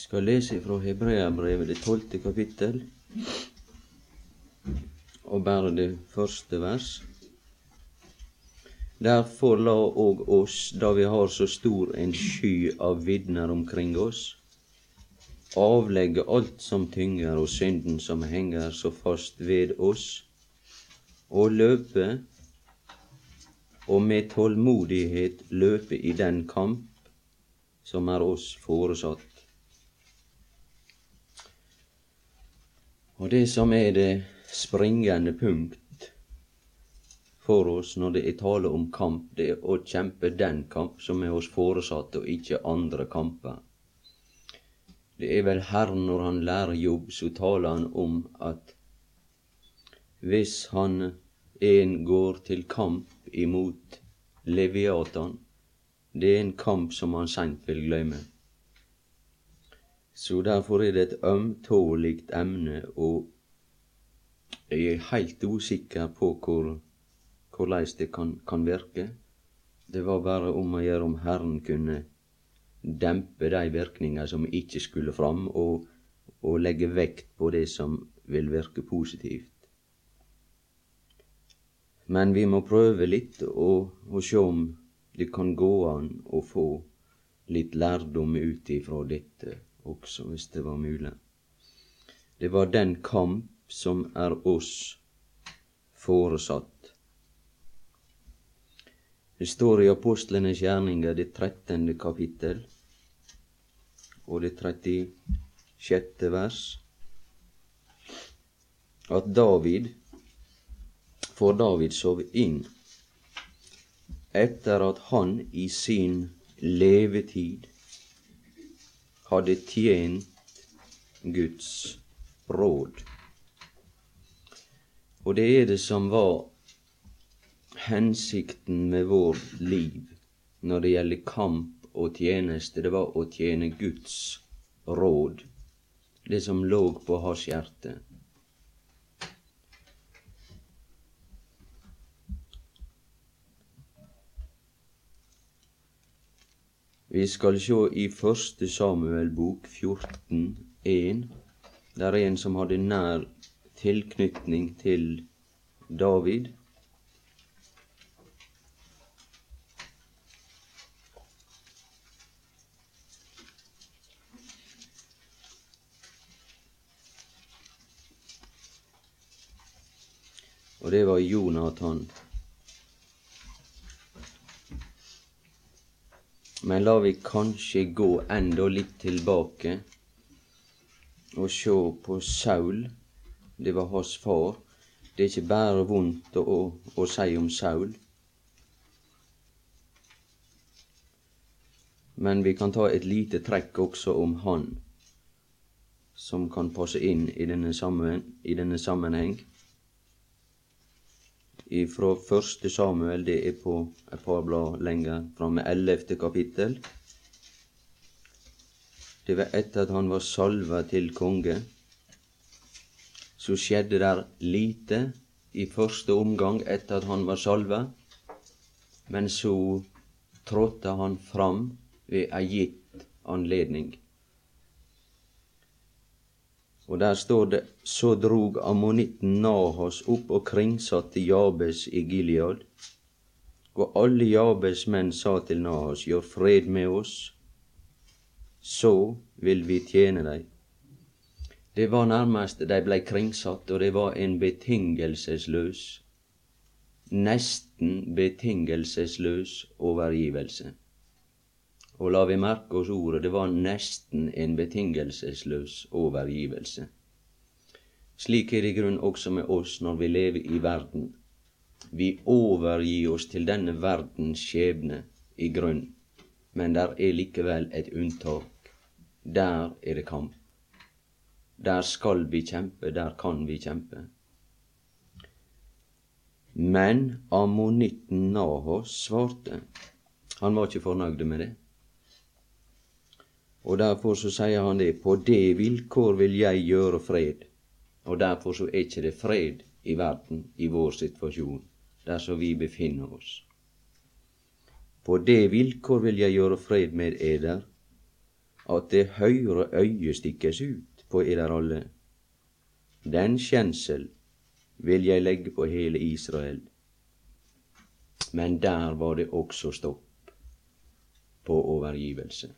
skal lese fra Hebreabrevet, det tolvte kapittel, og bare det første vers. Derfor la òg oss, da vi har så stor en sky av vitner omkring oss, avlegge alt som tynger og synden som henger så fast ved oss, og løpe, og med tålmodighet løpe i den kamp som er oss foresatt. Og det som er det springende punkt for oss når det er tale om kamp, det er å kjempe den kamp som er hos foresatte, og ikke andre kamper. Det er vel Herren når han lærer jobb, så taler han om at hvis han en går til kamp imot Leviatan, det er en kamp som han seint vil glemme. Så derfor er det et ømtålig emne, og jeg er heilt usikker på hvor, hvordan det kan, kan virke. Det var bare om å gjøre om Herren kunne dempe de virkninger som ikke skulle fram, og, og legge vekt på det som vil virke positivt. Men vi må prøve litt og, og se om det kan gå an å få litt lærdom ut ifra dette også, hvis det var mulig. Det var den kamp som er oss foresatt. Det står i Apostlenes gjerninger, det trettende kapittel, og det 36. vers, at David, for David sov inn etter at han i sin levetid hadde tjent Guds råd. Og det er det som var hensikten med vårt liv når det gjelder kamp og tjeneste. Det var å tjene Guds råd, det som lå på hans hjerte. Vi skal sjå i Første Samuel bok 14.1. Der er en som hadde nær tilknytning til David. Og det var Jonathan. Men la vi kanskje gå enda litt tilbake og se på Saul. Det var hans far. Det er ikke bare vondt å, å, å si om Saul. Men vi kan ta et lite trekk også om han, som kan passe inn i denne, sammen, i denne sammenheng ifra første Samuel, det er på et par blad lenger framme, ellevte kapittel. Det var etter at han var salva til konge. Så skjedde der lite i første omgang etter at han var salva, men så trådte han fram ved ei gitt anledning. Og der står det så drog ammonitten Nahos opp og kringsatte Jabes i Gilead. Og alle Jabes menn sa til Nahos, gjør fred med oss, så vil vi tjene deg. Det var nærmest de blei kringsatt, og det var en betingelsesløs, nesten betingelsesløs overgivelse. Og la vi merke oss ordet, det var nesten en betingelsesløs overgivelse. Slik er det i grunn også med oss når vi lever i verden. Vi overgir oss til denne verdens skjebne i grunn, men der er likevel et unntak. Der er det kamp. Der skal vi kjempe, der kan vi kjempe. Men ammonitten Nahos svarte. Han var ikke fornøyd med det. Og derfor så sier han det, på det vilkår vil jeg gjøre fred. Og derfor så er ikke det fred i verden i vår situasjon, der vi befinner oss. På det vilkår vil jeg gjøre fred med eder, at det høyre øyet stikkes ut på eder alle. Den skjensel vil jeg legge på hele Israel. Men der var det også stopp på overgivelse.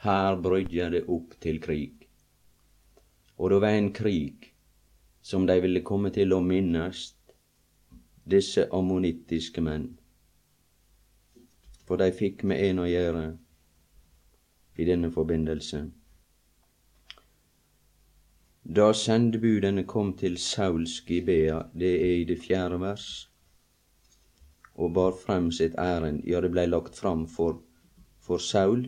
Her brydde det opp til krig. Og det var en krig som de ville komme til å minnes, disse ammonittiske menn. For de fikk med en å gjøre i denne forbindelse. Da sendebudene kom til Sauls Gibea, det er i det fjerde vers, og bar frem sitt ærend, ja, det blei lagt fram for, for Saul,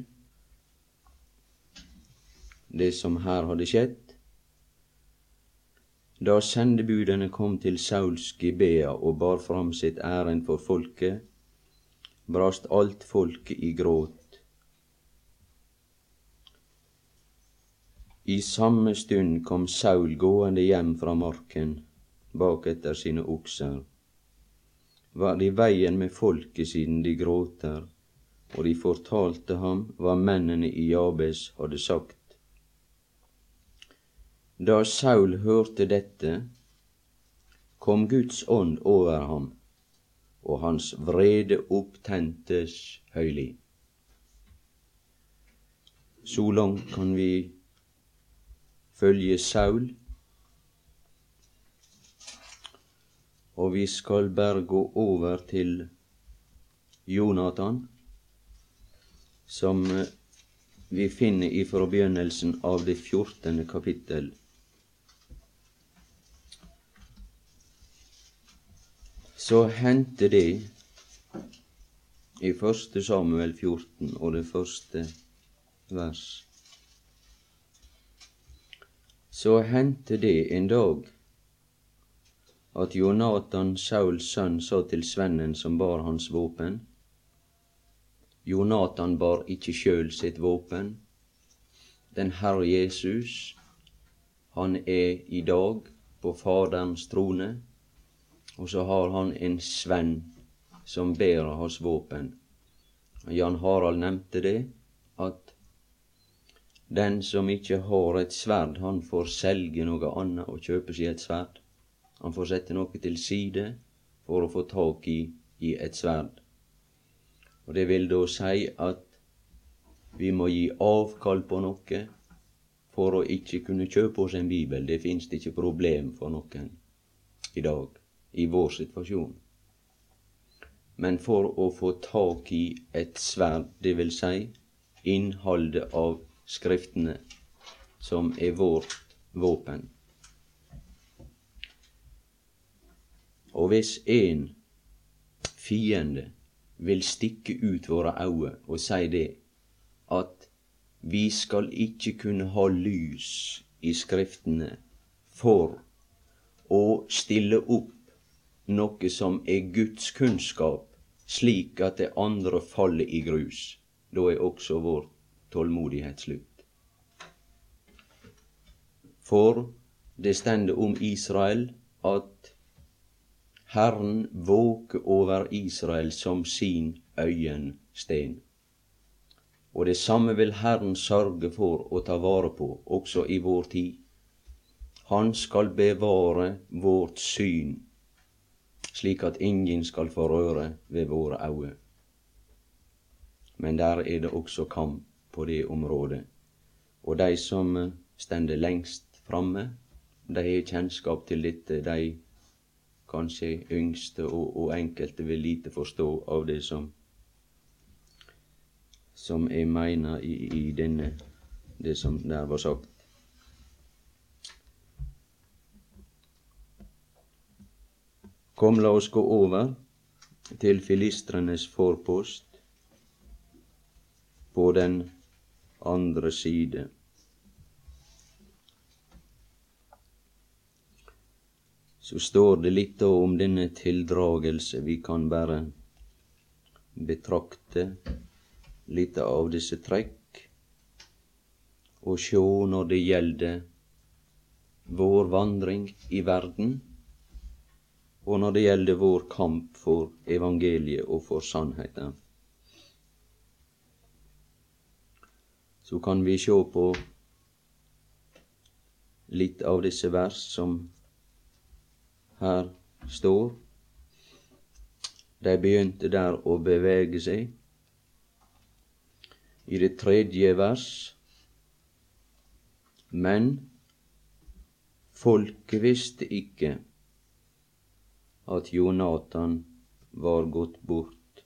det som her hadde skjedd. Da sendebudene kom til Sauls Gibea og bar fram sitt ærend for folket, brast alt folket i gråt I samme stund kom Saul gående hjem fra marken bak etter sine okser. Var i veien med folket siden de gråter, og de fortalte ham hva mennene i Jabes hadde sagt. Da Saul hørte dette, kom Guds ånd over ham, og hans vrede opptentes høylig. Så langt kan vi følge Saul. Og vi skal bare gå over til Jonathan, som eh, vi finner ifra begynnelsen av det fjortende kapittel. Så hendte det i 1. Samuel 14 og det første vers så hendte det en dag at Jonathan, Sauls sønn, sa til svennen som bar hans våpen Jonathan bar ikke sjøl sitt våpen. Den Herre Jesus, han er i dag på Faderens trone, og så har han en svenn som bærer hans våpen. Jan Harald nevnte det, at den som ikke har et sverd, han får selge noe annet og kjøpe seg et sverd. Han får sette noe til side for å få tak i, i et sverd. Og det vil da si at vi må gi avkall på noe for å ikke kunne kjøpe oss en bibel. Det fins ikke problem for noen i dag, i vår situasjon. Men for å få tak i et sverd, vil si innholdet av Skriftene, som er vårt våpen. Og hvis en fiende vil stikke ut våre øyne og si det, at vi skal ikke kunne ha lys i Skriftene for å stille opp noe som er Guds kunnskap, slik at det andre faller i grus, da er også vårt tålmodighet slutt. For det stender om Israel at Herren våker over Israel som sin øyensten. Og det samme vil Herren sørge for å ta vare på også i vår tid. Han skal bevare vårt syn, slik at ingen skal få røre ved våre øyne. Men der er det også kamp på det området. Og de som stender lengst framme, de har kjennskap til dette. De kanskje yngste og, og enkelte vil lite forstå av det som som jeg mener i, i denne, det som der var sagt. Kom, la oss gå over til filistrenes forpost på den andre side. Så står det litt om denne tildragelse. Vi kan bare betrakte litt av disse trekk og sjå når det gjelder vår vandring i verden, og når det gjelder vår kamp for evangeliet og for sannheten. så kan vi sjå på litt av disse vers som her står. De begynte der å bevege seg. I det tredje vers Men folket visste ikke at Jonathan var gått bort.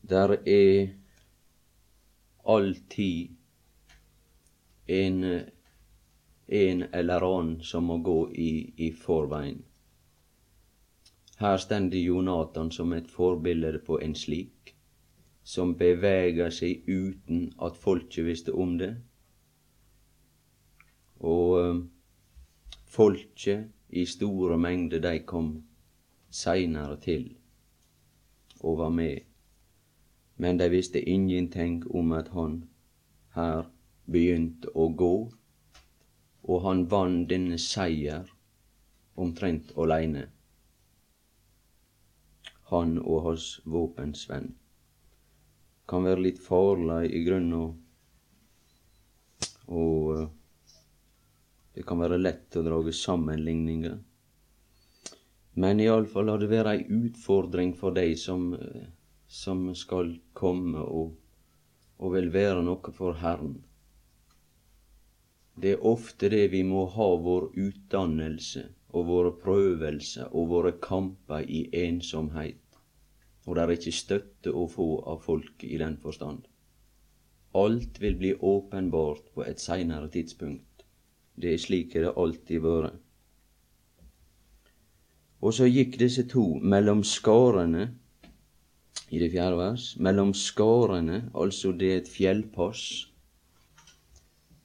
Der er alltid en, en eller annen som må gå i, i forveien. Her stender Jonathan som et forbilde på en slik, som beveger seg uten at folket visste om det. Og folket i store mengder, de kom seinere til og var med, men de visste ingenting om at han her begynte å gå, og han vant denne seier omtrent aleine. Han og hans våpensvenn. Kan være litt farlig i grunnen, å det kan være lett å drage sammenligninger. Men iallfall har det være ei utfordring for dei som, som skal komme og, og vil være noe for Herren. Det er ofte det vi må ha vår utdannelse og våre prøvelser og våre kamper i ensomhet, og det er ikke støtte å få av folk i den forstand. Alt vil bli åpenbart på et seinere tidspunkt. Det er slik det alltid vært. Og så gikk disse to mellom skarene i det fjerde vers. Mellom skarene, altså det er et fjellpass,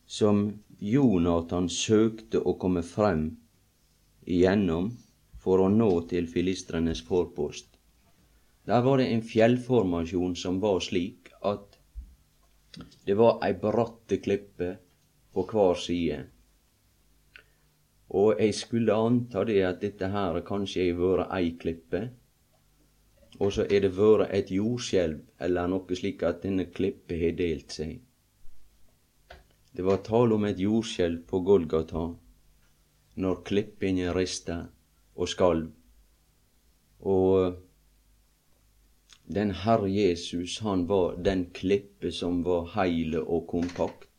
som Jonathan søkte å komme frem igjennom for å nå til filistrenes forpost. Der var det en fjellformasjon som var slik at det var ei bratte klippe på hver side. Og jeg skulle anta det at dette her kanskje har vært ei klippe, og så er det vært et jordskjelv eller noe slik at denne klippe har delt seg. Det var tale om et jordskjelv på Golgata når klippene rista og skalv. Og den Herre Jesus, han var den klippe som var heile og kompakt.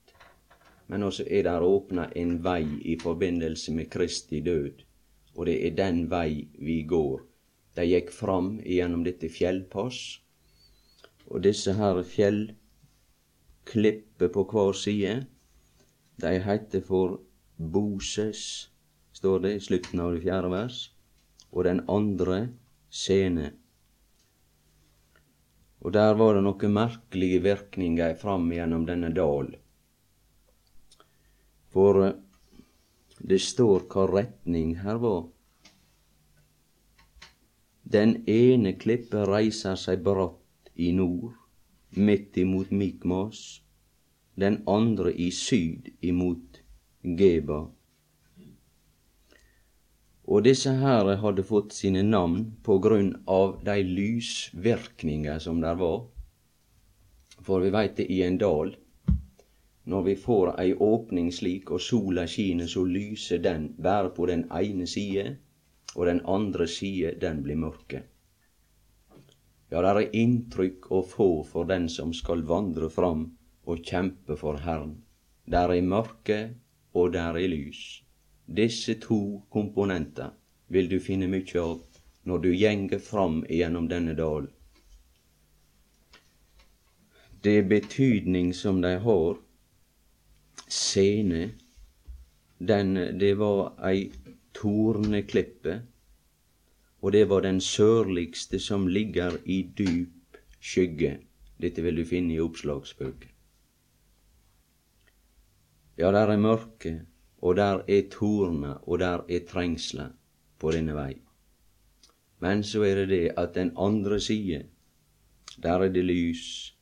Men også er der åpna en vei i forbindelse med Kristi død, og det er den vei vi går. De gikk fram gjennom dette fjellpass, og disse her fjellklipper på hver side, de heter for Boses, står det i slutten av det fjerde vers, og den andre Sene. Og der var det noen merkelige virkninger fram gjennom denne dal. For eh, det står hva retning her var. Den ene klippet reiser seg bratt i nord, midt imot Mikmas, den andre i syd imot Geba. Og disse her hadde fått sine navn på grunn av de lysvirkninger som der var. For vi veit det i en dal, når vi får ei åpning slik, og sola skiner, så lyser den bare på den ene side, og den andre side, den blir mørke. Ja, det er inntrykk å få for den som skal vandre fram og kjempe for Herren. Der er mørke, og der er lys. Disse to komponenter vil du finne mykje av når du gjenger fram gjennom denne dal. Det betydning som de har. Scene, den, det var ei torneklippe, og det var den sørligste som ligger i dyp skygge. Dette vil du finne i oppslagsbøker. Ja, der er mørke, og der er torner, og der er trengsler på denne vei. Men så er det det at den andre side, der er det lys,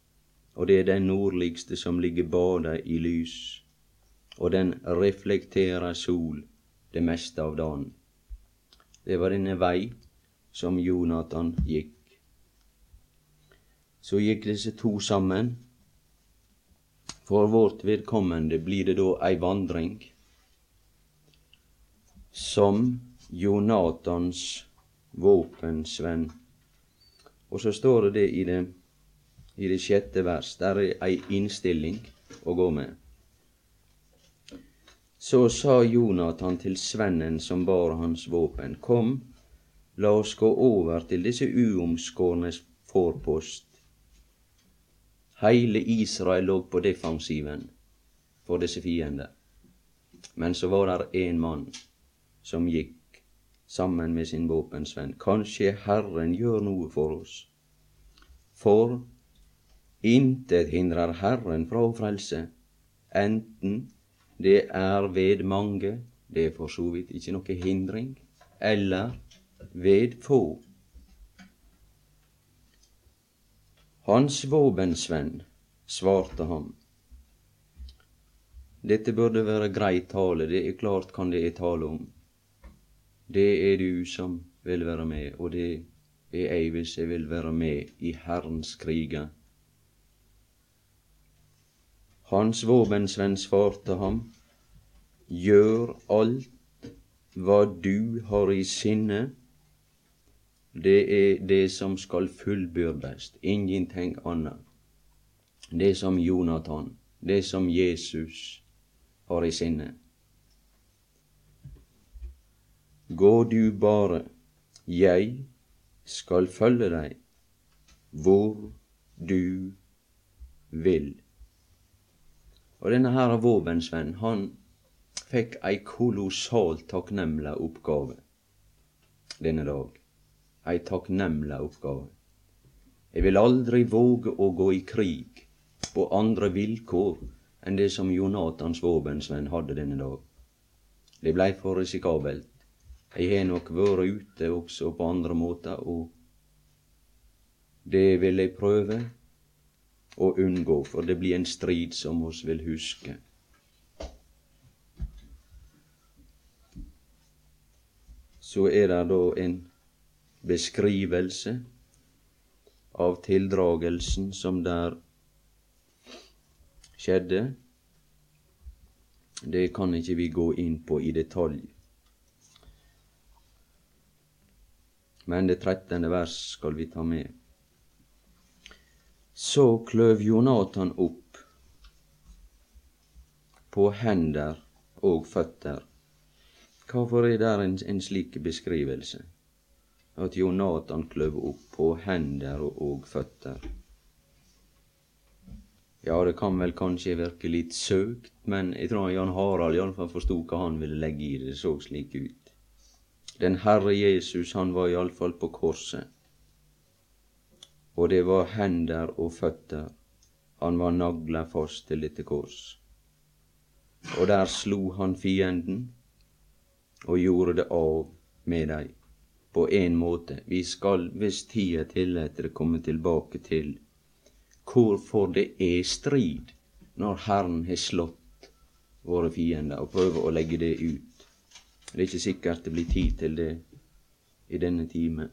og det er den nordligste som ligger bada i lys, og den reflekterer sol det meste av dagen. Det var denne vei som Jonathan gikk. så gikk disse to sammen. For vårt vedkommende blir det da ei vandring som Jonathans våpensvenn. Og så står det det i det, i det sjette vers. Der er ei innstilling å gå med. Så sa Jonathan til svennen som bar hans våpen, Kom, la oss gå over til disse uomskårnes forpost. Heile Israel lå på defensiven for disse fiender. Men så var der én mann som gikk sammen med sin våpensvenn. Kanskje Herren gjør noe for oss. For intet hindrer Herren fra å frelse, enten det er ved mange, det er for så vidt ikke noe hindring, eller ved få. Hans våbensvenn svarte ham. Dette burde være grei tale, det er klart kan det er tale om. Det er du som vil være med, og det er jeg hvis jeg vil være med i Herrens kriger. Hans våpensvenn svarte ham, Gjør alt hva du har i sinne. Det er det som skal fullbyrdes, ingenting annet. Det som Jonathan, det som Jesus har i sinne. Gå du bare, jeg skal følge deg hvor du vil. Og denne her våbensvenn, han fikk ei kolossalt takknemlig oppgave denne dag. Ei takknemlig oppgave. Jeg vil aldri våge å gå i krig på andre vilkår enn det som Jonathans våbensvenn hadde denne dag. Det blei for risikabelt. Jeg har nok vært ute også på andre måter, og det vil jeg prøve å unngå, for det blir en strid som oss vil huske. Så er det da en beskrivelse av tildragelsen som der skjedde. Det kan ikke vi gå inn på i detalj. Men det trettende vers skal vi ta med. Så kløv Jonathan opp på hender og føtter. Hvorfor er det en, en slik beskrivelse? At Jonathan kløv opp på hender og føtter. Ja, det kan vel kanskje virke litt søkt, men jeg tror Jan Harald iallfall forsto hva han ville legge i det. Det så slik ut. Den Herre Jesus, han var iallfall på korset og det var hender og føtter. Han var nagla fast til dette kors. Og der slo han fienden og gjorde det av med dei. På en måte. Vi skal, hvis tida tillater det, komme tilbake til hvorfor det er strid når Herren har slått våre fiender, og prøve å legge det ut. Det er ikke sikkert det blir tid til det i denne time.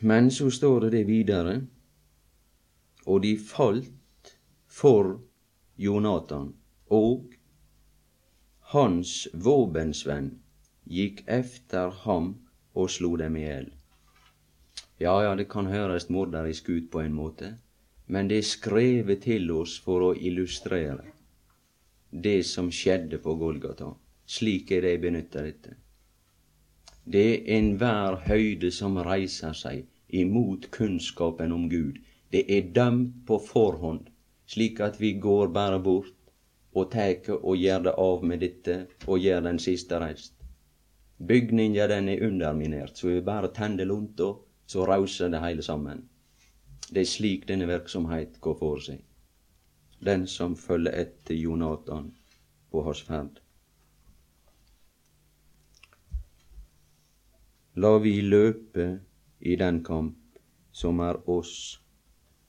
Men så står det det videre, og de falt for Jonathan, og hans våbensvenn gikk efter ham og slo dem i hjel. Ja, ja, det kan høres morderisk ut på en måte, men det er skrevet til oss for å illustrere det som skjedde på Golgata. Slik er det jeg benytter dette. Det er enhver høyde som reiser seg imot kunnskapen om Gud. Det er dømt på forhånd, slik at vi går bare bort og tar og gjør det av med dette og gjør den siste reist. Bygninga den er underminert, så vi bare tenner lunta, så rauser det hele sammen. Det er slik denne virksomhet går for seg. Den som følger etter Jonathan på hans ferd. La vi løpe i den kamp som er oss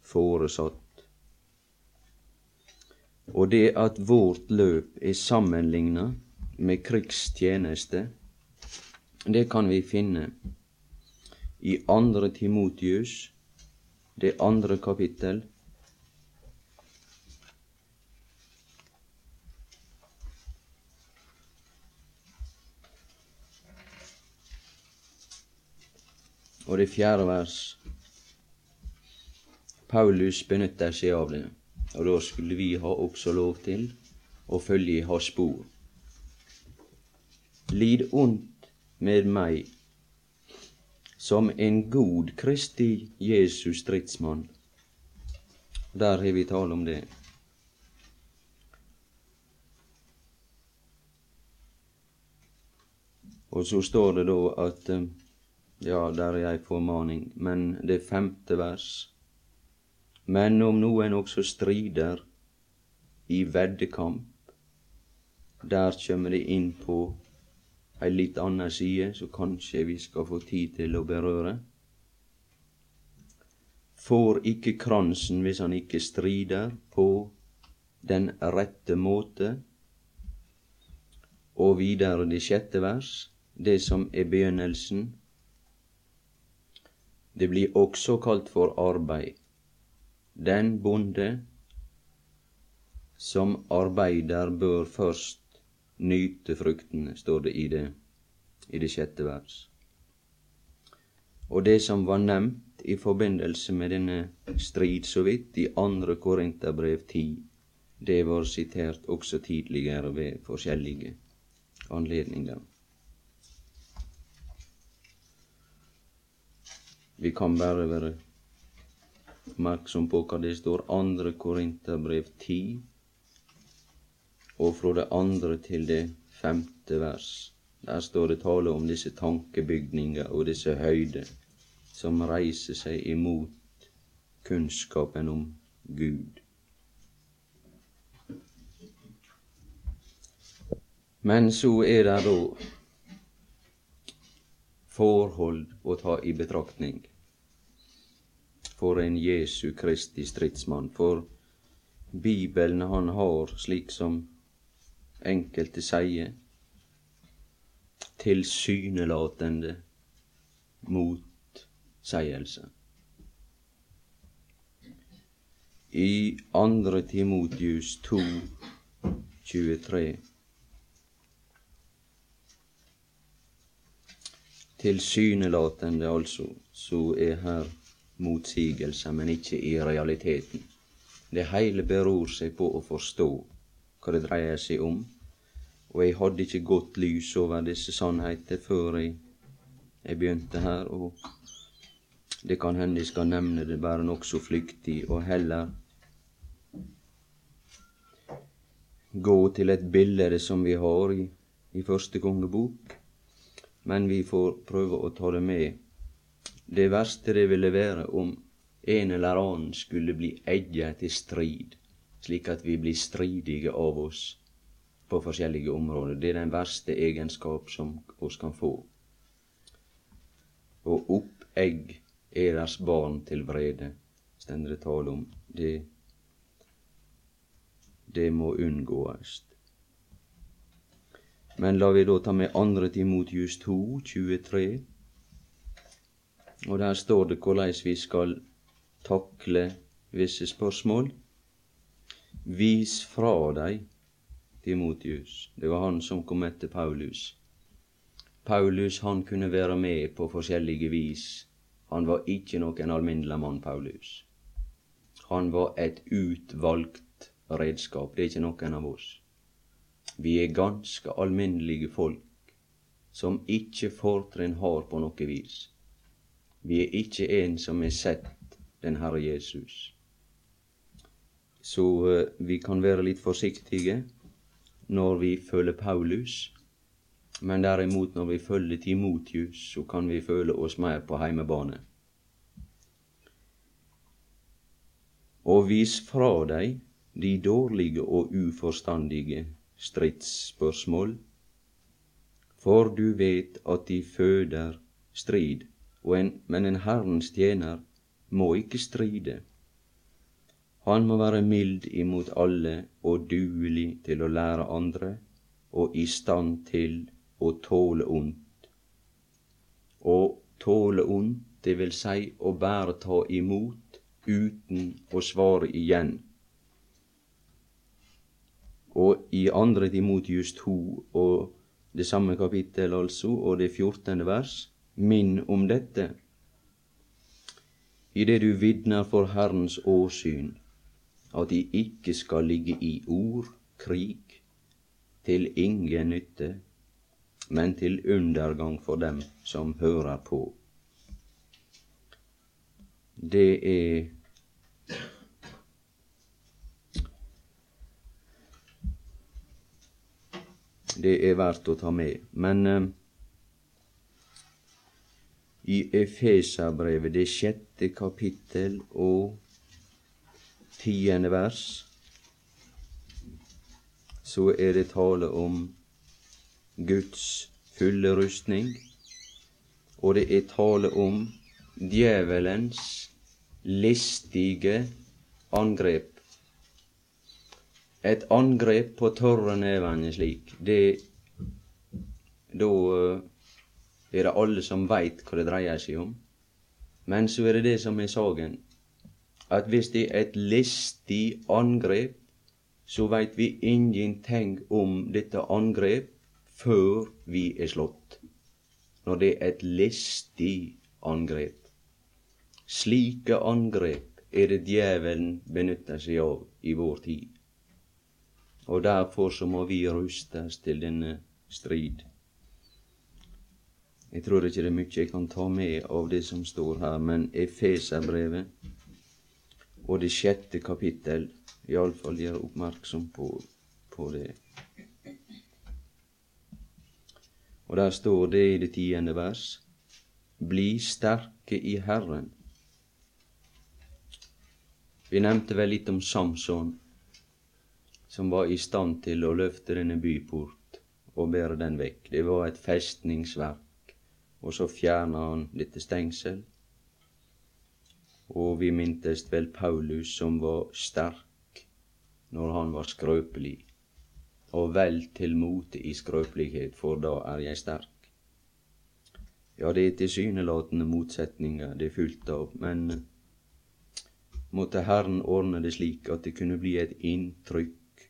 foresatt. Og det at vårt løp er sammenligna med krigstjeneste, det kan vi finne i andre Timotius, det andre kapittel. Og det fjerde vers. Paulus benytter seg av det, og da skulle vi ha også lov til å følge hans spor. Lid ondt med meg som en god Kristi Jesus stridsmann. Der har vi tale om det. Og så står det da at eh, Ja, der er ei formaning, men det femte vers. Men om noen også strider i veddekamp, der kommer det inn på ei litt anna side, så kanskje vi skal få tid til å berøre. Får ikke kransen hvis han ikke strider på den rette måte. Og videre det sjette vers, det som er begynnelsen. Det blir også kalt for arbeid. Den bonde som arbeider, bør først nyte fruktene, står det i det, i det sjette vers. Og det som var nevnt i forbindelse med denne strid så vidt i andre Korinterbrev 10, det var sitert også tidligere ved forskjellige anledninger. Vi kan bare være oppmerksom på hva det står andre Korinterbrev 10, og fra det andre til det femte vers. Der står det tale om disse tankebygninger og disse høyder som reiser seg imot kunnskapen om Gud. Men så er det da forhold å ta i betraktning for en Jesu Kristi stridsmann. For Bibelen han har, slik som enkelte sier, tilsynelatende motseielse. I andre Timotius 2, 23 Tilsynelatende, altså, så er her motsigelser, men ikke i realiteten. Det hele beror seg på å forstå hva det dreier seg om. Og jeg hadde ikke godt lys over disse sannheter før jeg, jeg begynte her, og det kan hende jeg skal nevne det bare nokså flyktig, og heller gå til et bilde som vi har i, i første kongebok, men vi får prøve å ta det med. Det verste det ville være om en eller annen skulle bli egget til strid slik at vi blir stridige av oss på forskjellige områder. Det er den verste egenskap som oss kan få. Og oppegg eders barn til vrede, stender det tale om. Det, det må unngås. Men la vi da ta med 2. Timotius 2, 23. Og der står det hvordan vi skal takle visse spørsmål. Vis fra deg Timotius. Det var han som kom etter Paulus. Paulus han kunne være med på forskjellige vis. Han var ikke noen alminnelig mann, Paulus. Han var et utvalgt redskap. Det er ikke noen av oss. Vi er ganske alminnelige folk som ikke fortrinn har på noe vis. Vi er ikke en som har sett den Herre Jesus. Så eh, vi kan være litt forsiktige når vi følger Paulus. Men derimot, når vi følger Timotius, så kan vi føle oss mer på heimebane. Og vis fra deg de dårlige og uforstandige stridsspørsmål, for du vet at de føder strid, en, men en Herrens tjener må ikke stride. Han må være mild imot alle og duelig til å lære andre og i stand til å tåle ondt. Å tåle ondt, det vil si å bare ta imot uten å svare igjen. Og i andre Timotius 2 og det samme kapittel, altså, og det fjortende vers, minn om dette. I det du vitner for Herrens åsyn, at de ikke skal ligge i ord, krig, til ingen nytte, men til undergang for dem som hører på. Det er Det er verdt å ta med. Men uh, i Efesabrevet, det sjette kapittel og tiende vers, så er det tale om Guds fulle rustning, og det er tale om djevelens listige angrep. Et angrep på tørre nevene slik, det Da eh, er det alle som veit hva det dreier seg om. Men så er det det som er saken, at hvis det er et listig angrep, så veit vi ingenting om dette angrep før vi er slått, når det er et listig angrep. Slike angrep er det djevelen benytter seg av i vår tid. Og derfor så må vi rustes til denne strid. Jeg tror ikke det er mye jeg kan ta med av det som står her, men Efeserbrevet og det sjette kapittel iallfall gjør oppmerksom på, på det. Og der står det i det tiende vers Bli sterke i Herren. Vi nevnte vel litt om Samson, som var i stand til å løfte denne byport og bære den vekk. Det var et festningsverk, og så fjerna han dette stengsel. Og vi mintes vel Paulus, som var sterk når han var skrøpelig og vel til mote i skrøpelighet, for da er jeg sterk. Ja, det er tilsynelatende motsetninger det er fullt av, men måtte Herren ordne det slik at det kunne bli et inntrykk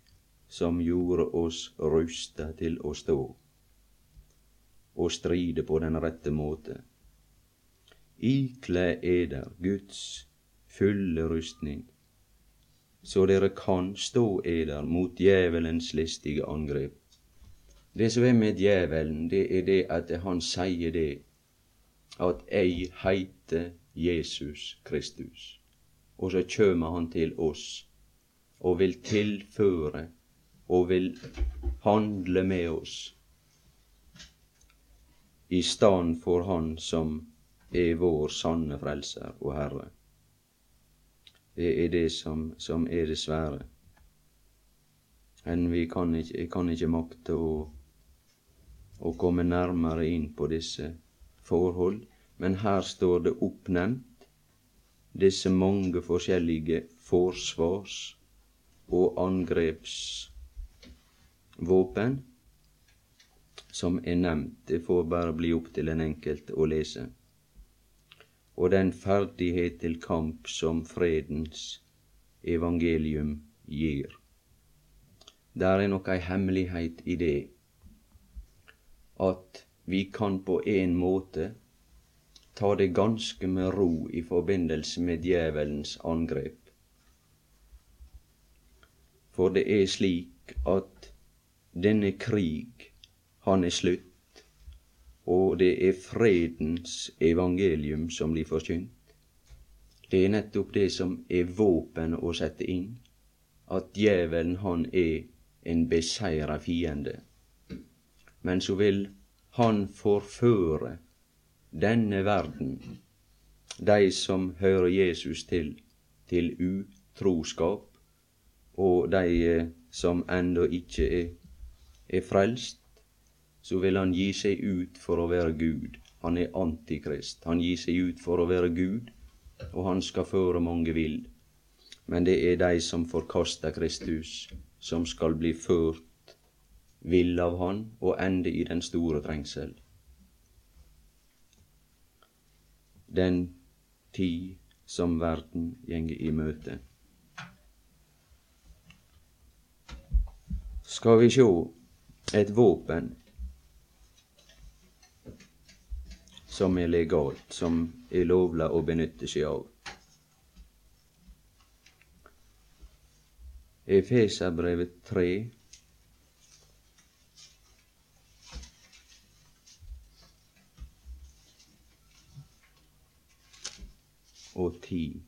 som gjorde oss rusta til å stå og stride på den rette måte. Ikle eder Guds fulle rustning, så dere kan stå eder mot djevelens listige angrep. Det som er med djevelen, det er det at han sier det at ei heiter Jesus Kristus. Og så kjem han til oss og vil tilføre og vil handle med oss i stand for Han som er vår sanne frelser og Herre. Det er det som, som er det svære. Men vi kan ikke, jeg kan ikke makte å, å komme nærmere inn på disse forhold. Men her står det oppnevnt disse mange forskjellige forsvars- og angrepsvåpen som er nevnt. Det får bare bli opp til en enkelt å lese og den ferdighet til kamp som fredens evangelium gir. Der er nok ei hemmelighet i det at vi kan på en måte ta det ganske med ro i forbindelse med djevelens angrep. For det er slik at denne krig, han er slutt og det er fredens evangelium som blir forkynt. Det er nettopp det som er våpenet å sette inn, at djevelen han er en beseira fiende. Men så vil han forføre denne verden, de som hører Jesus til, til utroskap, og de eh, som ennå ikke er, er frelst, så vil han gi seg ut for å være Gud. Han er antikrist. Han gir seg ut for å være Gud, og han skal føre mange vill. Men det er de som forkaster Kristus, som skal bli ført vill av Han og ende i den store trengsel. den tid som verden gjenger i møte. Skal vi sjå et våpen som er legalt, som er lovlig å benytte seg av. Efeserbrevet 3 og 10.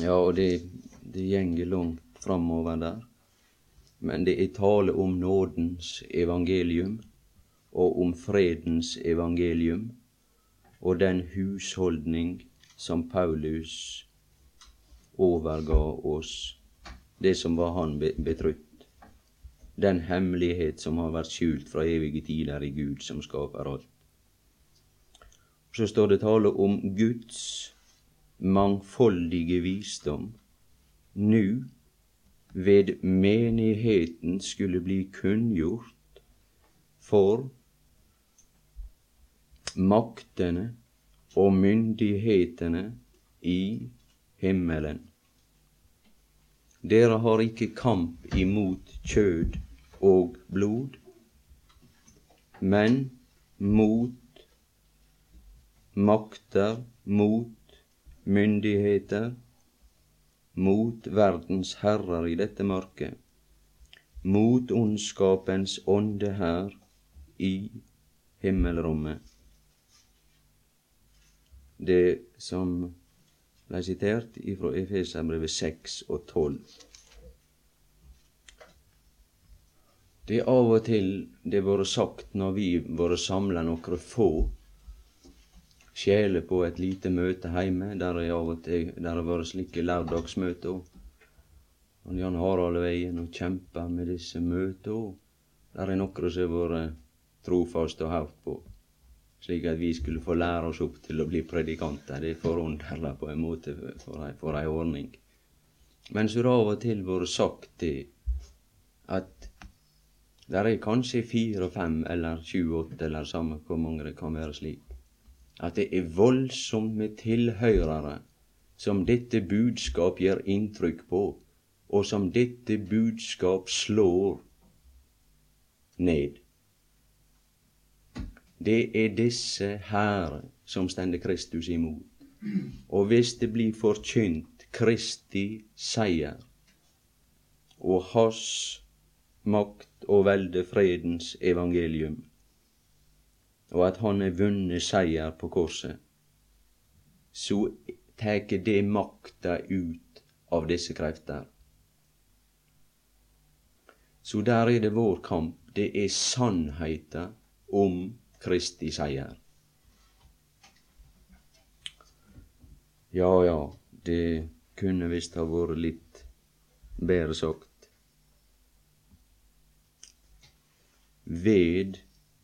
Ja, og det, det gjenger langt framover der. Men det er tale om nådens evangelium og om fredens evangelium og den husholdning som Paulus overga oss, det som var han betrutt den hemmelighet som har vært skjult fra evige tider i Gud som skaper alt. Så står det tale om Guds mangfoldige visdom nu ved menigheten skulle bli kunngjort for maktene og myndighetene i himmelen. Dere har ikke kamp imot kjød og blod, men mot makter, mot myndigheter, mot verdens herrer i dette mørket, mot ondskapens ånde her i himmelrommet. Det som ble sitert ifra Efeserbrevet 6 og 12. Det er av og til det har vært sagt når vi har vært samla nokre få sjeler på et lite møte heime, der det av og til der har vært slike lørdagsmøter. Og Jan Harald Veien og kjempa med disse møtene. Der er nokre som har vært trofaste og hørt på, slik at vi skulle få lære oss opp til å bli predikanter. Det er forunderlig på en måte for ei, ordning. Men så har det av og til vært sagt det at der er kanskje fire, fem eller sju, åtte eller samme hvor mange det kan være slik. At det er voldsomme tilhørere som dette budskap gjør inntrykk på, og som dette budskap slår ned. Det er disse her som stender Kristus imot. Og hvis det blir forkynt Kristi seier og Hans makt og velde fredens evangelium, og at han har vunnet seier på korset, så tek det makta ut av disse krefter. Så der er det vår kamp. Det er sannheten om Kristi seier. Ja, ja, det kunne visst ha vært litt bedre sagt. ved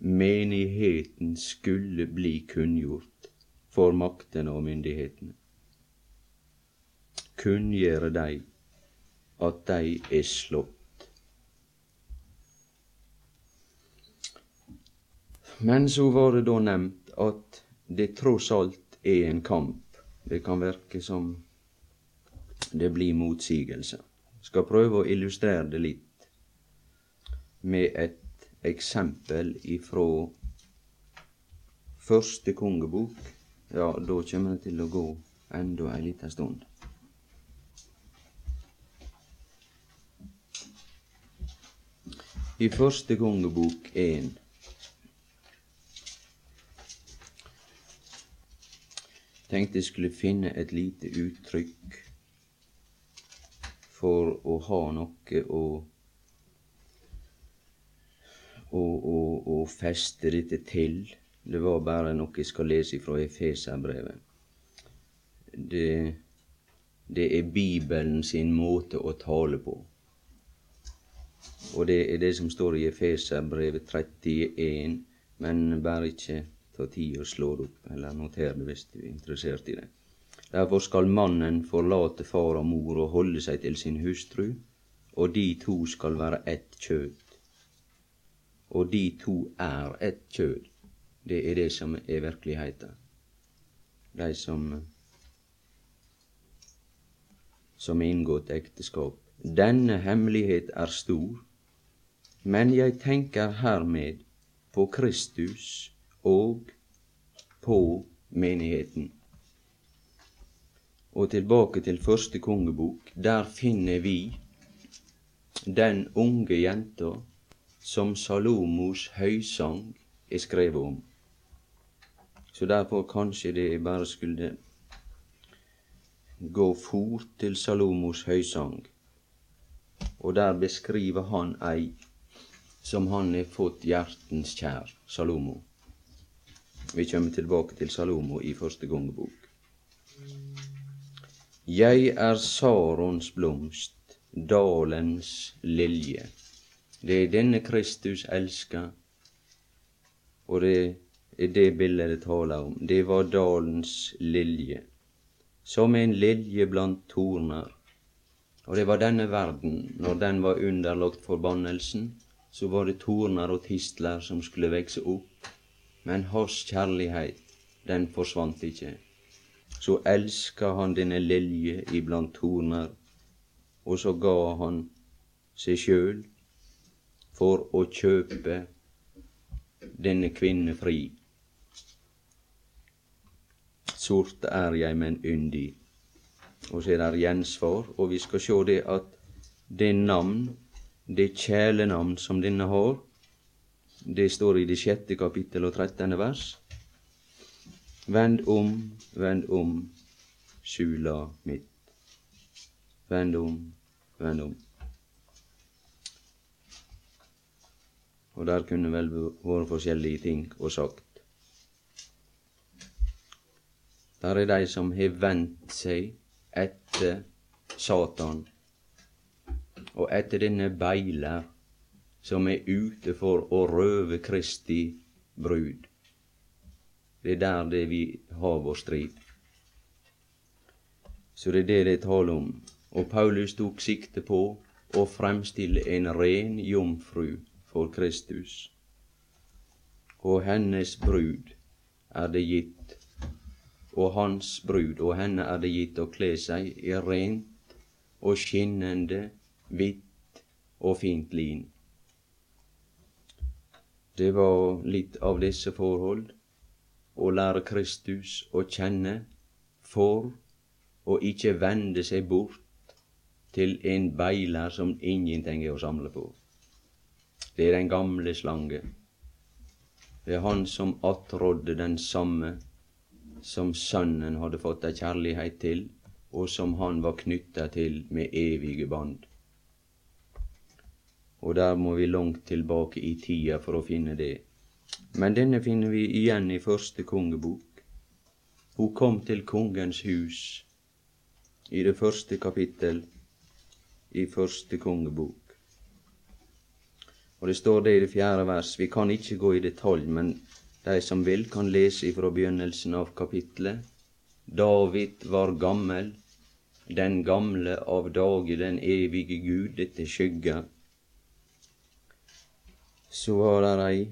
menigheten skulle bli kunngjort for maktene og myndighetene. Kunngjøre dei at dei er slått. Men så var det da nevnt at det tross alt er en kamp. Det kan verke som det blir motsigelser. Skal prøve å illustrere det litt med et eksempel ifra første kongebok, ja, da kommer det til å gå enda ei lita stund. I første kongebok én tenkte jeg skulle finne et lite uttrykk for å ha noe å og, og, og feste dette til. Det var bare noe jeg skal lese fra Efeserbrevet. Det, det er Bibelen sin måte å tale på. Og det er det som står i Efeserbrevet 31, men bare ikke ta tid å slå det opp, eller notere det hvis du er interessert i det. Derfor skal mannen forlate far og mor og holde seg til sin hustru, og de to skal være ett kjød. Og de to er ett kjød. Det er det som er virkeligheten. De som som inngått ekteskap. Denne hemmelighet er stor, men jeg tenker hermed på Kristus og på menigheten. Og tilbake til første kongebok. Der finner vi den unge jenta som Salomos høysang er skrevet om. Så derfor kanskje det bare skulle gå fort til Salomos høysang, og der beskriver han ei som han har fått hjertens kjær, Salomo. Vi kommer tilbake til Salomo i første gongebok. Jeg er Sarons blomst, dalens lilje. Det er denne Kristus elska, og det er det bildet det taler om. Det var dalens lilje som en lilje blant torner. Og det var denne verden, når den var underlagt forbannelsen, så var det torner og tistler som skulle vekse opp, men hans kjærlighet, den forsvant ikke. Så elska han denne lilje iblant torner, og så ga han seg sjøl for å kjøpe denne kvinne fri Sort er jeg, men yndig. Og så er det gjensvar, og vi skal sjå det at det navn, det kjælenavn som denne har, det står i det sjette kapittel og trettende vers. Vend om, vend om, skjula mitt. Vend om, vend om. Og der kunne vel vært forskjellige ting og sagt. Der er de som har vendt seg etter Satan og etter denne beiler som er ute for å røve Kristi brud. Det er der det vi har vår strid. Så det er det det taler om. Og Paulus tok sikte på å fremstille en ren jomfru for Kristus. Og hennes brud er det gitt og hans brud, og henne er det gitt å kle seg i rent og skinnende, hvitt og fint lin. Det var litt av disse forhold å lære Kristus å kjenne for å ikke vende seg bort til en beiler som ingenting er å samle på. Det er den gamle slange. Det er han som attrådde den samme som Sønnen hadde fått ei kjærlighet til, og som han var knytta til med evige bånd. Og der må vi langt tilbake i tida for å finne det. Men denne finner vi igjen i første kongebok. Hun kom til kongens hus i det første kapittel i første kongebok. Og det står det i det fjerde vers. Vi kan ikke gå i detalj, men de som vil, kan lese ifra begynnelsen av kapitlet. David var gammel, den gamle av dage, den evige Gud, dette skygga. Så var der ei,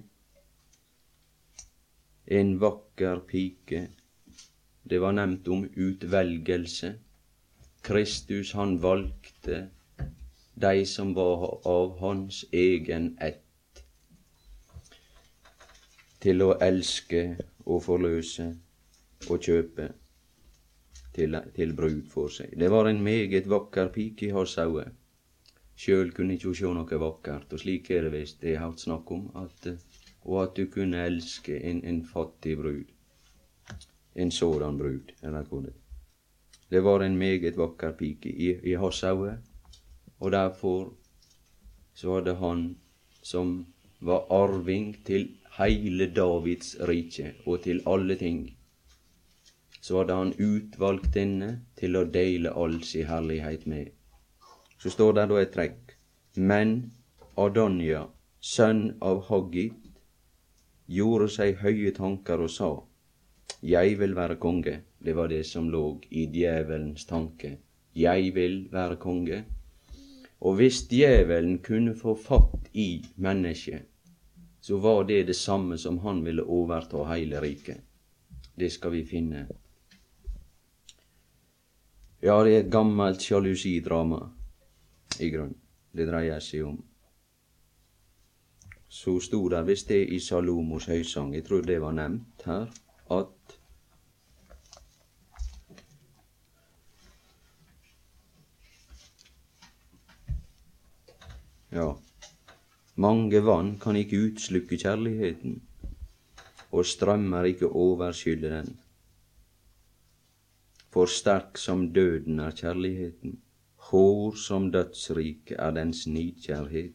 en vakker pike. Det var nevnt om utvelgelse. Kristus, han valgte de som var av hans egen ett til å elske og forløse og kjøpe til, til brud for seg. Det var en meget vakker pike i hans øyne. Sjøl kunne ikkje ho sjå noe vakkert, og slik er det visst det er hatt snakk om, at, og at du kunne elske en, en fattig brud. En sådan brud, eller det var en meget vakker pike i, i hans øyne, og derfor så var det han som var arving til heile Davids rike og til alle ting, så hadde han utvalgt denne til å dele all si herlighet med. Så står det da et trekk. Men Adonja, sønn av Haggit, gjorde seg høye tanker og sa, Jeg vil være konge. Det var det som lå i djevelens tanke. Jeg vil være konge. Og hvis djevelen kunne få fatt i mennesket, så var det det samme som han ville overta hele riket. Det skal vi finne. Ja, det er et gammelt sjalusidrama, i grunn, det dreier seg om. Så sto det visst det i Salomos høysang, jeg tror det var nevnt her, at Ja, mange vann kan ikke utslukke kjærligheten, og strømmer ikke overskylle den. For sterk som døden er kjærligheten, hår som dødsrik er dens nidkjærhet.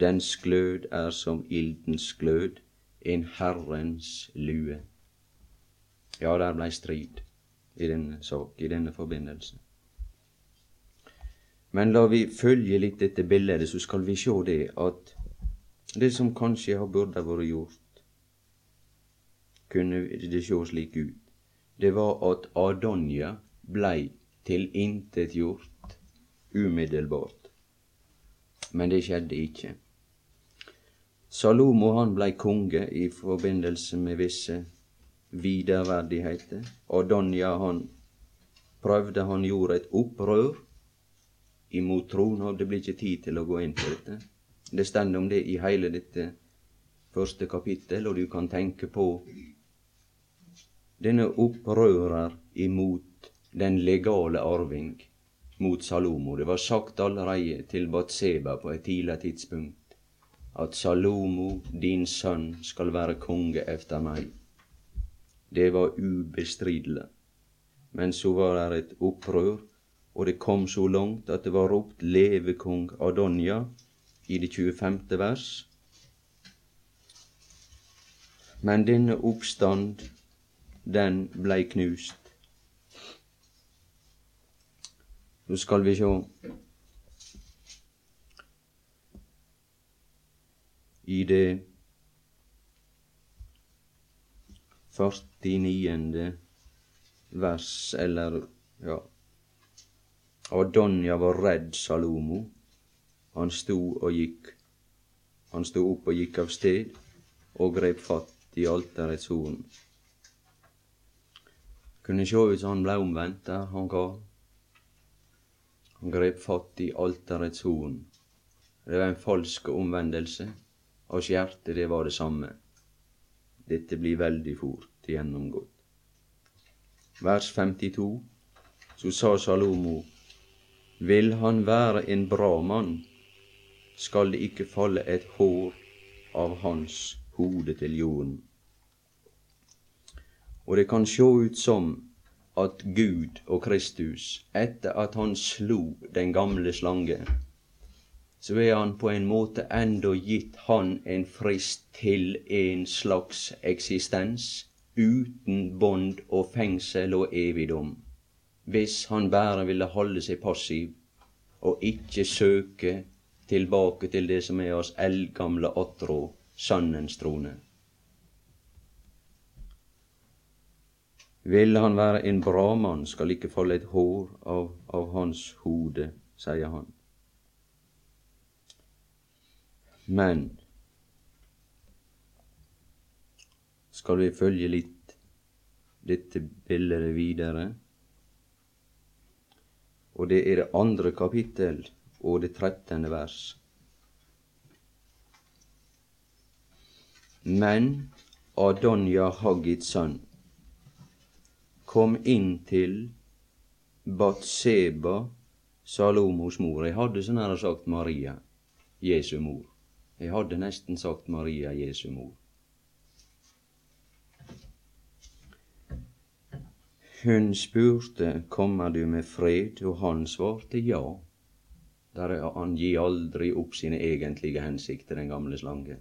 Dens glød er som ildens glød, en Herrens lue. Ja, der blei strid i denne sak, i denne forbindelse. Men la vi følge litt dette bildet, så skal vi sjå det at det som kanskje har burde vært gjort, kunne det sjå slik ut. Det var at Adonja blei tilintetgjort umiddelbart. Men det skjedde ikke. Salomo han blei konge i forbindelse med visse videreverdigheter. Adonja han prøvde, han gjorde et opprør imot troen, og det blir ikke tid til å gå inn på dette. Det stender om det i hele dette første kapittel, og du kan tenke på denne opprører imot den legale arving, mot Salomo. Det var sagt allerede til Batseba på et tidlig tidspunkt at Salomo, din sønn, skal være konge efter meg. Det var ubestridelig. Men så var det et opprør og det kom så langt at det var ropt 'Leve kong Adonja' i det 25. vers. Men denne oppstand, den blei knust. Nå skal vi sjå i det 49. vers, eller ja Adonja var redd Salomo. Han sto og gikk. Han sto opp og gikk av sted og grep fatt i alterets horn. Kunne sjå ut som han blei omvendt der han kar. Han grep fatt i alterets horn. Det var en falsk omvendelse. Hans hjerte, det var det samme. Dette blir veldig fort gjennomgått. Vers 52. Så sa Salomo vil han være en bra mann, skal det ikke falle et hår av hans hode til jorden. Og det kan sjå ut som at Gud og Kristus, etter at han slo den gamle slange, så er han på en måte enda gitt han en frist til en slags eksistens uten bånd og fengsel og evigdom hvis han bare ville holde seg passiv og ikke søke tilbake til det som er oss eldgamle åtrå, Sannens trone. Vil han være en bra mann, skal ikke falle et hår av, av hans hode, sier han. Men skal vi følge litt dette bildet videre, og det er det andre kapittel og det trettende vers. Men Adonja Haggits sønn kom inn til Batseba, Salomos mor. Jeg hadde så nær sagt Maria, Jesu mor. Jeg hadde nesten sagt Maria, Jesu mor. Hun spurte kommer du med fred, og han svarte ja. Der han gir aldri opp sine egentlige hensikter, den gamle slange.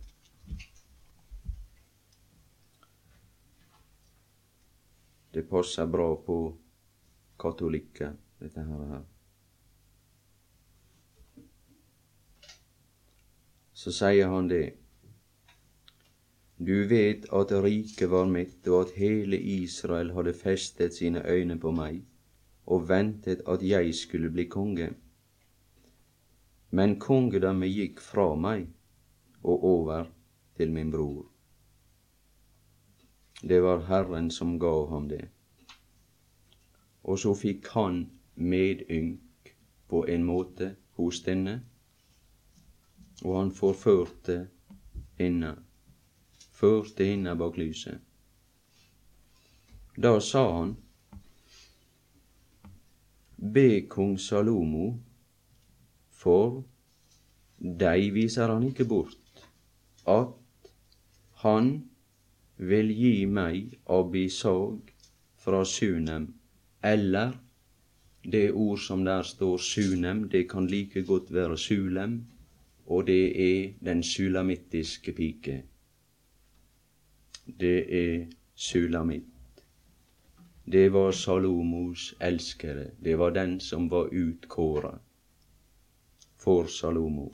Det passer bra på katolikker, dette her. Så sier han det. Du vet at riket var mitt, og at hele Israel hadde festet sine øyne på meg og ventet at jeg skulle bli konge. men kongedømmet gikk fra meg og over til min bror. Det var Herren som gav ham det. Og så fikk han medynk på en måte hos denne, og han forførte henne, førte henne bak lyset. Da sa han, be kong Salomo, for dei viser han ikke bort, at han vil gi meg Abisag fra Sunem, eller det ord som der står Sunem, det kan like godt være Sulem, og det er den sulamittiske pike. Det er Sulamitt. Det var Salomos elskere. Det var den som var utkåra for Salomo.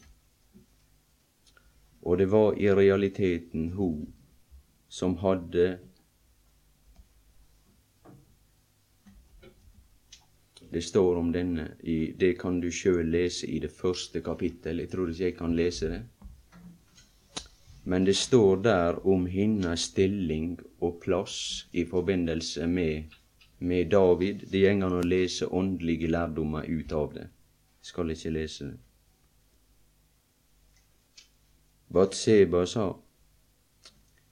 Og det var i realiteten hun som hadde Det står om denne, i, det kan du sjøl lese i det første kapittel. Jeg tror ikke jeg kan lese det. Men det står der om hennes stilling og plass i forbindelse med, med David. Det går an å lese åndelige lærdommer ut av det. Jeg skal ikke lese det. Batseba sa,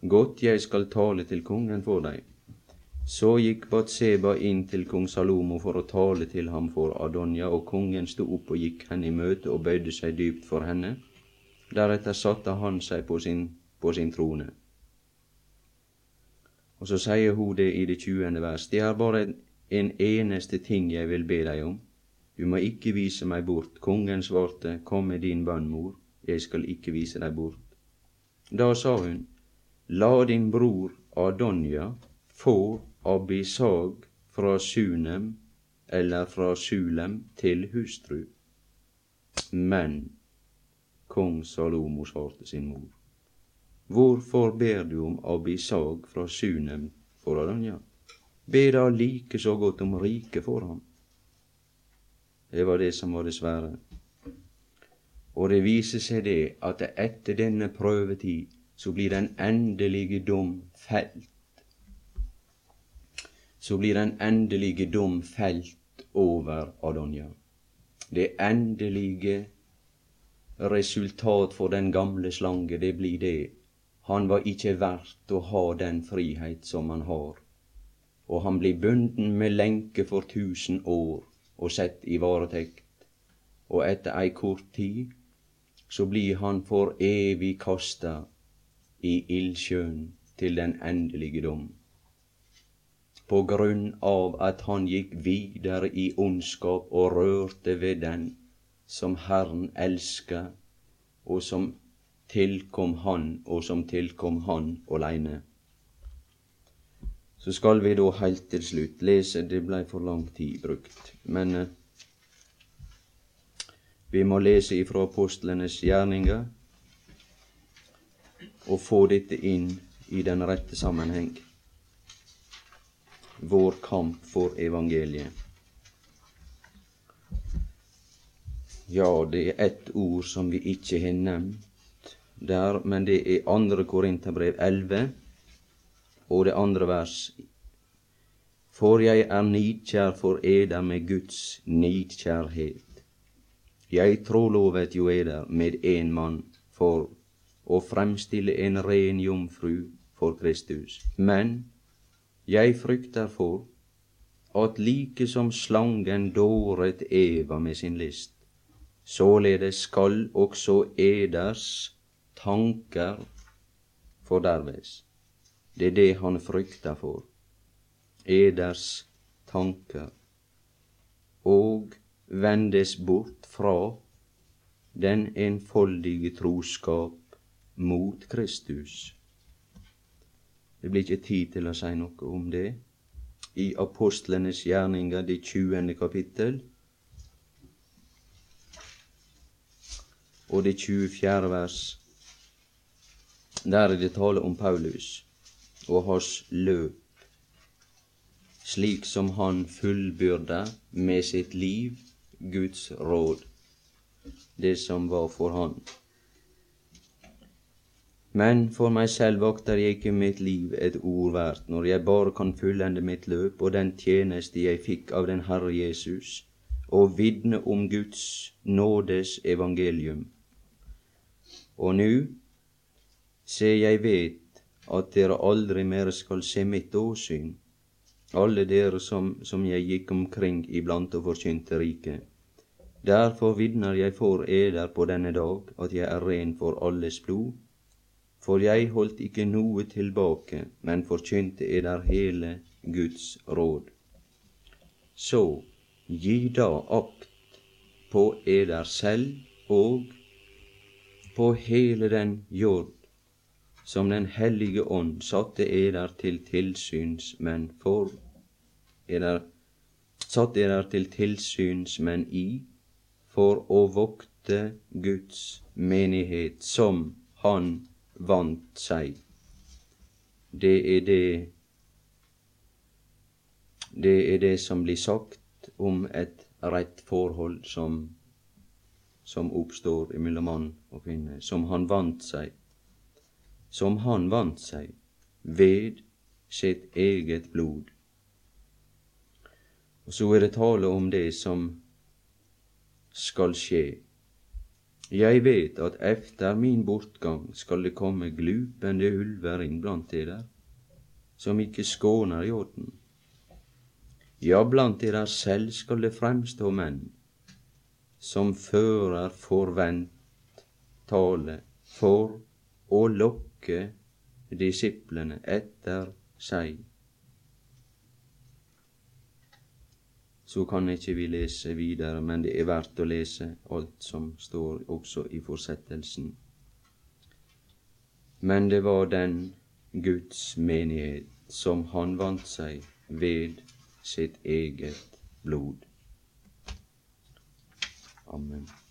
Godt jeg skal tale til kongen for deg. Så gikk Batseba inn til kong Salomo for å tale til ham for Adonja, og kongen sto opp og gikk henne i møte og bøyde seg dypt for henne. Deretter satte han seg på sin, på sin trone. Og så sier hun det i det tjuende vers. Det er bare en eneste ting jeg vil be deg om. Du må ikke vise meg bort. Kongen svarte, kom med din bønn, mor, jeg skal ikke vise deg bort. Da sa hun, la din bror Adonja få Abisag fra Sunem eller fra Sulem til hustru. Men kong Salomo svarte sin mor. Hvorfor ber du om Abisag fra Sunem for Adonja? Be da like så godt om riket for ham. Det var det som var det svære. Og det viser seg det at etter denne prøvetid så blir den endelige dom felt så blir den endelige dom felt over Adonja. Det endelige resultat for den gamle slange, det blir det. Han var ikke verdt å ha den frihet som han har. Og han blir bunden med lenke for tusen år og sett i varetekt. Og etter ei kort tid så blir han for evig kasta i ildsjøen til den endelige dom på grunn av at han gikk videre i ondskap og rørte ved den som Herren elska, og som tilkom Han, og som tilkom Han åleine. Så skal vi da heilt til slutt lese Det blei for lang tid brukt, men eh, vi må lese ifra apostlenes gjerninger og få dette inn i den rette sammenheng vår kamp for evangeliet. Ja, det er ett ord som vi ikke har nevnt der, men det er andre Korinterbrev 11 og det andre vers. For jeg er nidkjær for eder med Guds nidkjærhet. Jeg trålovet jo eder med én mann for å fremstille en ren jomfru for Kristus. Men jeg frykter for at like som slangen dåret Eva med sin list, således skal også eders tanker forderves. Det er det han frykter for. Eders tanker. Og vendes bort fra den enfoldige troskap mot Kristus. Det blir ikke tid til å si noe om det. I apostlenes gjerninger, det tjuende kapittel, og det 24. vers, der er det tale om Paulus og hans løp, slik som han fullbyrda med sitt liv Guds råd. det som var for han. Men for meg selv vokter jeg ikke mitt liv et ord verdt, når jeg bare kan fullende mitt løp og den tjeneste jeg fikk av den Herre Jesus, og vitne om Guds nådes evangelium. Og nu se jeg vet at dere aldri mer skal se mitt åsyn, alle dere som, som jeg gikk omkring iblant og forkynte riket. Derfor vitner jeg for eder på denne dag at jeg er ren for alles blod, for jeg holdt ikke noe tilbake, men forkynte eder hele Guds råd. Så gi da akt på eder selv og på hele den jord som Den hellige ånd satte eder til tilsynsmenn for, eder, satte eder til tilsynsmenn i, for å vokte Guds menighet som Han vant seg. Det er det Det er det som blir sagt om et rett forhold som, som oppstår mellom mann og finne, som han vant seg. Som han vant seg ved sitt eget blod. Og så er det tale om det som skal skje jeg vet at efter min bortgang skal det komme glupende ulver inn blant dere, som ikke skåner jorden. Ja, blant dere selv skal det fremstå menn som fører forvent tale for å lokke disiplene etter seg. så kan ikke vi lese videre, men det er verdt å lese alt som står også i fortsettelsen. Men det var den Guds menighet som han vant seg ved sitt eget blod. Amen.